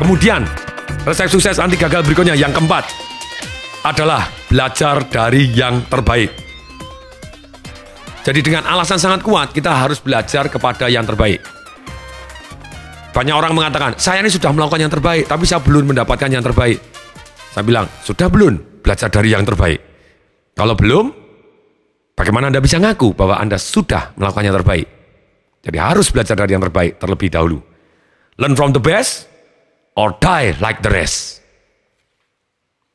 Kemudian, resep sukses anti gagal berikutnya yang keempat adalah belajar dari yang terbaik. Jadi dengan alasan sangat kuat, kita harus belajar kepada yang terbaik. Banyak orang mengatakan, saya ini sudah melakukan yang terbaik, tapi saya belum mendapatkan yang terbaik. Saya bilang, sudah belum belajar dari yang terbaik? Kalau belum, bagaimana Anda bisa ngaku bahwa Anda sudah melakukan yang terbaik? Jadi harus belajar dari yang terbaik terlebih dahulu. Learn from the best or die like the rest.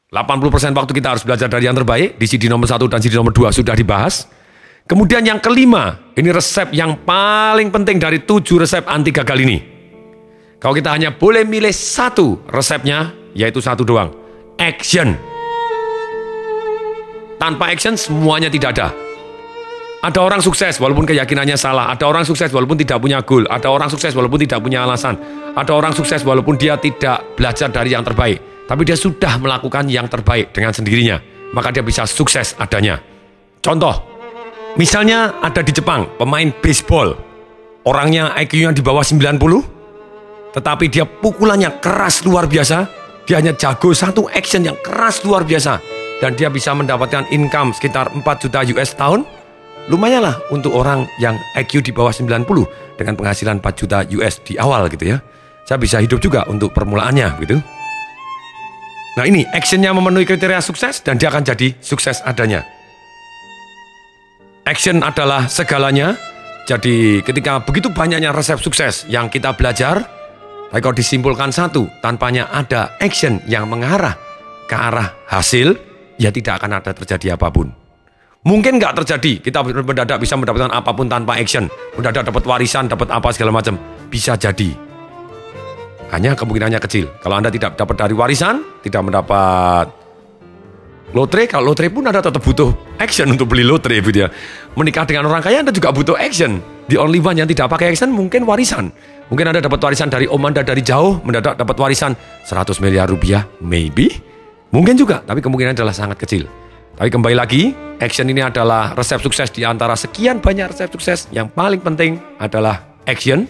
80% waktu kita harus belajar dari yang terbaik, di CD nomor 1 dan CD nomor 2 sudah dibahas. Kemudian yang kelima, ini resep yang paling penting dari tujuh resep anti gagal ini. Kalau kita hanya boleh milih satu resepnya, yaitu satu doang. Action. Tanpa action semuanya tidak ada. Ada orang sukses walaupun keyakinannya salah. Ada orang sukses walaupun tidak punya goal. Ada orang sukses walaupun tidak punya alasan. Ada orang sukses walaupun dia tidak belajar dari yang terbaik. Tapi dia sudah melakukan yang terbaik dengan sendirinya. Maka dia bisa sukses adanya. Contoh, misalnya ada di Jepang pemain baseball. Orangnya IQ-nya di bawah 90. Tetapi dia pukulannya keras luar biasa. Dia hanya jago satu action yang keras luar biasa. Dan dia bisa mendapatkan income sekitar 4 juta US tahun lumayan lah untuk orang yang IQ di bawah 90 dengan penghasilan 4 juta US di awal gitu ya. Saya bisa hidup juga untuk permulaannya gitu. Nah ini actionnya memenuhi kriteria sukses dan dia akan jadi sukses adanya. Action adalah segalanya. Jadi ketika begitu banyaknya resep sukses yang kita belajar, tapi kalau disimpulkan satu, tanpanya ada action yang mengarah ke arah hasil, ya tidak akan ada terjadi apa pun. Mungkin nggak terjadi, kita mendadak bisa mendapatkan apa pun tanpa action. Mendadak dapat warisan, dapat apa segala macam. Bisa jadi. Hanya kemungkinannya kecil. Kalau Anda tidak dapat dari warisan, tidak mendapat lotre, kalau lotre pun Anda tetap butuh action untuk beli lotre gitu ya. Menikah dengan orang kaya Anda juga butuh action. The only one yang tidak pakai action mungkin warisan. Mungkin Anda dapat warisan dari om Anda dari jauh, mendadak dapat warisan 100 miliar rupiah, maybe. Mungkin juga, tapi kemungkinan adalah sangat kecil. Tapi kembali lagi, action ini adalah resep sukses di antara sekian banyak resep sukses. Yang paling penting adalah action.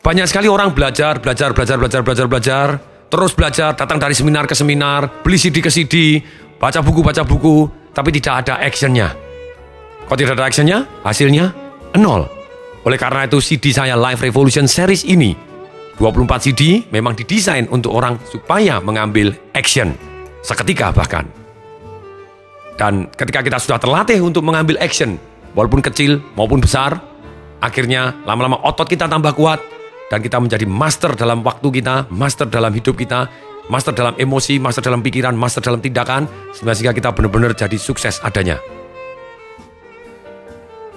Banyak sekali orang belajar, belajar, belajar, belajar, belajar, belajar. Terus belajar, datang dari seminar ke seminar, beli CD ke CD, baca buku, baca buku, tapi tidak ada actionnya. Kalau tidak ada actionnya, hasilnya nol. Oleh karena itu CD saya Live Revolution Series ini, 24 CD memang didesain untuk orang supaya mengambil action. Seketika bahkan. Dan ketika kita sudah terlatih untuk mengambil action, walaupun kecil maupun besar, akhirnya lama-lama otot kita tambah kuat dan kita menjadi master dalam waktu kita, master dalam hidup kita, master dalam emosi, master dalam pikiran, master dalam tindakan, sehingga kita benar-benar jadi sukses adanya.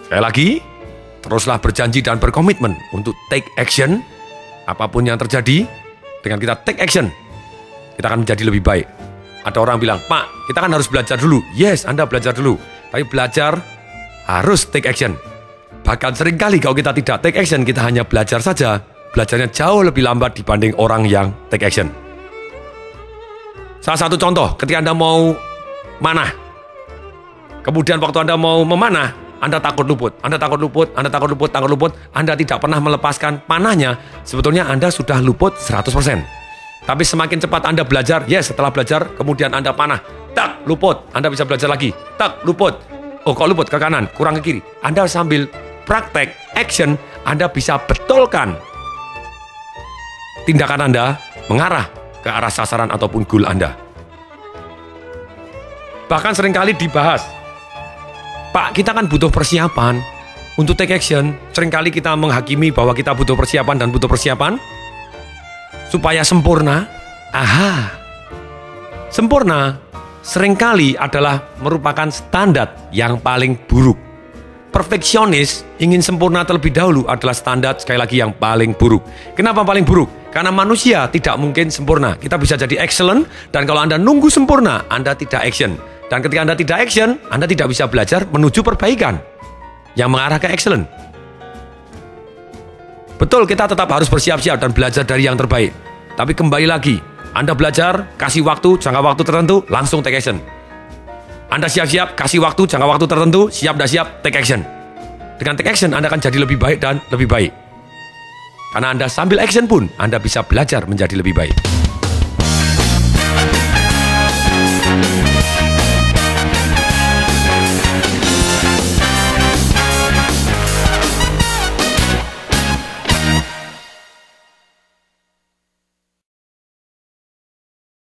Sekali lagi, teruslah berjanji dan berkomitmen untuk take action, apa pun yang terjadi, dengan kita take action, kita akan menjadi lebih baik. Ada orang bilang, Pak, kita kan harus belajar dulu. Yes, Anda belajar dulu. Tapi belajar harus take action. Bahkan sering kali kalau kita tidak take action, kita hanya belajar saja. Belajarnya jauh lebih lambat dibanding orang yang take action. Salah satu contoh, ketika Anda mau manah. Kemudian waktu Anda mau memanah, Anda takut luput. Anda takut luput, Anda takut luput, takut luput. Anda tidak pernah melepaskan panahnya. Sebetulnya Anda sudah luput 100%. Tapi semakin cepat Anda belajar, yes setelah belajar, kemudian Anda panah, tak luput, Anda bisa belajar lagi, tak luput. Oh kok luput ke kanan, kurang ke kiri. Anda sambil praktek, action, Anda bisa betulkan tindakan Anda mengarah ke arah sasaran ataupun goal Anda. Bahkan sering kali dibahas, Pak kita kan butuh persiapan untuk take action. Seringkali kita menghakimi bahwa kita butuh persiapan dan butuh persiapan, supaya sempurna? Aha. Sempurna sering kali adalah merupakan standar yang paling buruk. Perfeksionis ingin sempurna terlebih dahulu adalah standar sekali lagi yang paling buruk. Kenapa paling buruk? Karena manusia tidak mungkin sempurna. Kita bisa jadi excellent dan kalau Anda nunggu sempurna, Anda tidak action. Dan ketika Anda tidak action, Anda tidak bisa belajar menuju perbaikan yang mengarah ke excellent. Betul kita tetap harus bersiap-siap dan belajar dari yang terbaik. Tapi kembali lagi, Anda belajar, kasih waktu, jangka waktu tertentu, langsung take action. Anda siap-siap, kasih waktu, jangka waktu tertentu, siap dan siap, take action. Dengan take action, Anda akan jadi lebih baik dan lebih baik. Karena Anda sambil action pun, Anda bisa belajar menjadi lebih baik.